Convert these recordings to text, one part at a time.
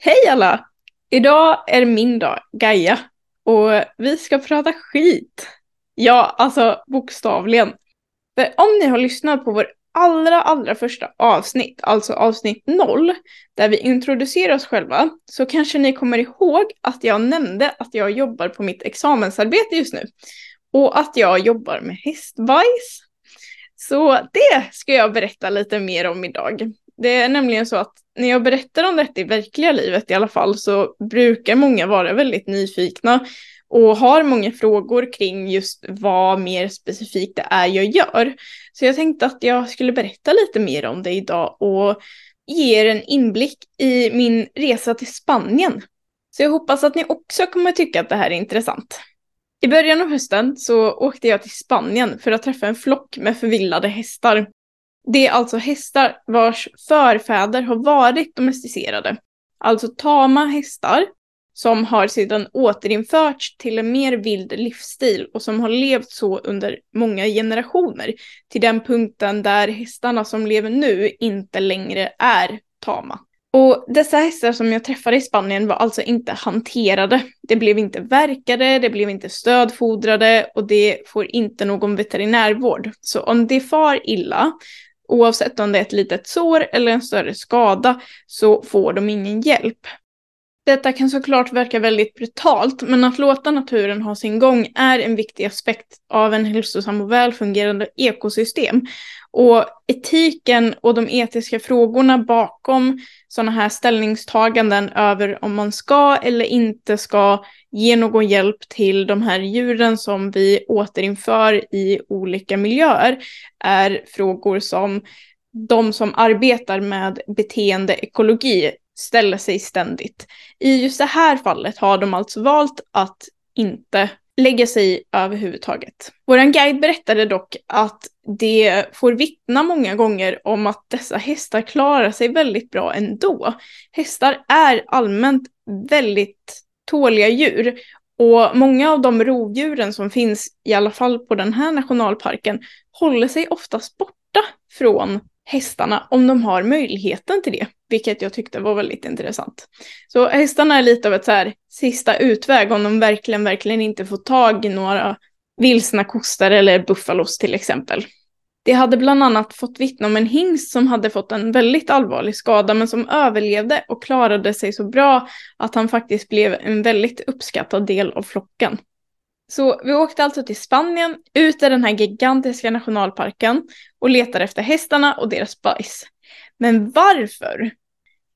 Hej alla! Idag är det min dag, Gaia. Och vi ska prata skit. Ja, alltså bokstavligen. För om ni har lyssnat på vår allra, allra första avsnitt, alltså avsnitt 0, där vi introducerar oss själva, så kanske ni kommer ihåg att jag nämnde att jag jobbar på mitt examensarbete just nu. Och att jag jobbar med hästbajs. Så det ska jag berätta lite mer om idag. Det är nämligen så att när jag berättar om detta i verkliga livet i alla fall så brukar många vara väldigt nyfikna och har många frågor kring just vad mer specifikt det är jag gör. Så jag tänkte att jag skulle berätta lite mer om det idag och ge er en inblick i min resa till Spanien. Så jag hoppas att ni också kommer tycka att det här är intressant. I början av hösten så åkte jag till Spanien för att träffa en flock med förvillade hästar. Det är alltså hästar vars förfäder har varit domesticerade. Alltså tama hästar som har sedan återinförts till en mer vild livsstil och som har levt så under många generationer. Till den punkten där hästarna som lever nu inte längre är tama. Och dessa hästar som jag träffade i Spanien var alltså inte hanterade. Det blev inte verkade, det blev inte stödfodrade och det får inte någon veterinärvård. Så om det far illa, oavsett om det är ett litet sår eller en större skada, så får de ingen hjälp. Detta kan såklart verka väldigt brutalt, men att låta naturen ha sin gång är en viktig aspekt av en hälsosam och välfungerande ekosystem. Och etiken och de etiska frågorna bakom sådana här ställningstaganden över om man ska eller inte ska ge någon hjälp till de här djuren som vi återinför i olika miljöer är frågor som de som arbetar med beteendeekologi ställer sig ständigt. I just det här fallet har de alltså valt att inte lägga sig i överhuvudtaget. Vår guide berättade dock att det får vittna många gånger om att dessa hästar klarar sig väldigt bra ändå. Hästar är allmänt väldigt tåliga djur och många av de rovdjuren som finns, i alla fall på den här nationalparken, håller sig oftast borta från hästarna om de har möjligheten till det, vilket jag tyckte var väldigt intressant. Så hästarna är lite av ett så här sista utväg om de verkligen, verkligen inte får tag i några vilsna kostar eller buffalos till exempel. De hade bland annat fått vittna om en hingst som hade fått en väldigt allvarlig skada men som överlevde och klarade sig så bra att han faktiskt blev en väldigt uppskattad del av flocken. Så vi åkte alltså till Spanien, ut i den här gigantiska nationalparken och letade efter hästarna och deras bajs. Men varför?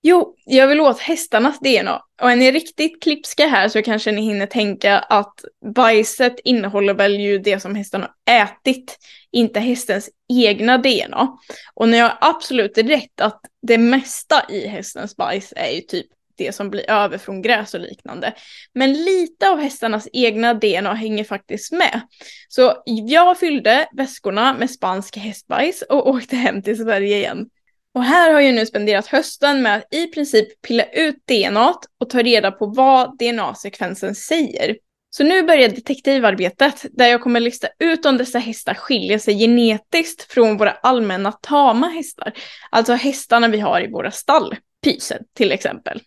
Jo, jag vill åt hästarnas DNA. Och är ni riktigt klipska här så kanske ni hinner tänka att bajset innehåller väl ju det som hästen har ätit, inte hästens egna DNA. Och ni har absolut rätt att det mesta i hästens bajs är ju typ det som blir över från gräs och liknande. Men lite av hästarnas egna DNA hänger faktiskt med. Så jag fyllde väskorna med spansk hästbajs och åkte hem till Sverige igen. Och här har jag nu spenderat hösten med att i princip pilla ut DNA och ta reda på vad DNA-sekvensen säger. Så nu börjar detektivarbetet där jag kommer lista ut om dessa hästar skiljer sig genetiskt från våra allmänna tama hästar. Alltså hästarna vi har i våra stall pysen till exempel.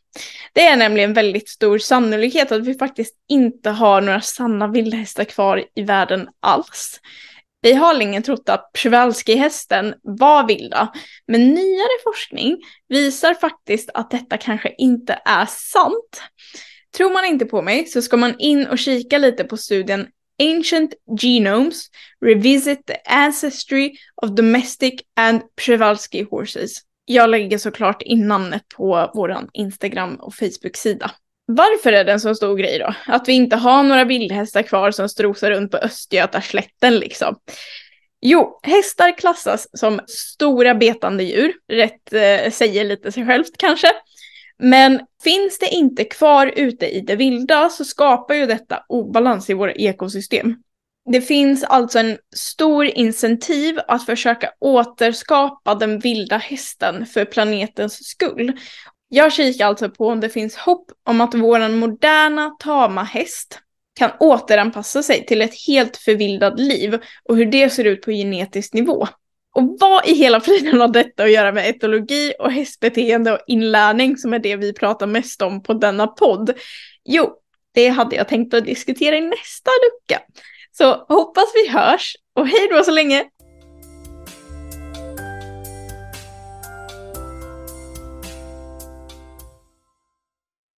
Det är nämligen väldigt stor sannolikhet att vi faktiskt inte har några sanna vildhästar kvar i världen alls. Vi har länge trott att Przewalski-hästen var vilda, men nyare forskning visar faktiskt att detta kanske inte är sant. Tror man inte på mig så ska man in och kika lite på studien Ancient Genomes Revisit the Ancestry of Domestic and Przewalski Horses jag lägger såklart in namnet på vår Instagram och Facebook-sida. Varför är det en så stor grej då? Att vi inte har några vildhästar kvar som strosar runt på Östgötaslätten liksom. Jo, hästar klassas som stora betande djur. Rätt eh, säger lite sig självt kanske. Men finns det inte kvar ute i det vilda så skapar ju detta obalans i våra ekosystem. Det finns alltså en stor incentiv att försöka återskapa den vilda hästen för planetens skull. Jag kikar alltså på om det finns hopp om att vår moderna tama häst kan återanpassa sig till ett helt förvildat liv och hur det ser ut på genetisk nivå. Och vad i hela friden har detta att göra med etologi och hästbeteende och inlärning som är det vi pratar mest om på denna podd? Jo, det hade jag tänkt att diskutera i nästa lucka. Så hoppas vi hörs och hej då så länge!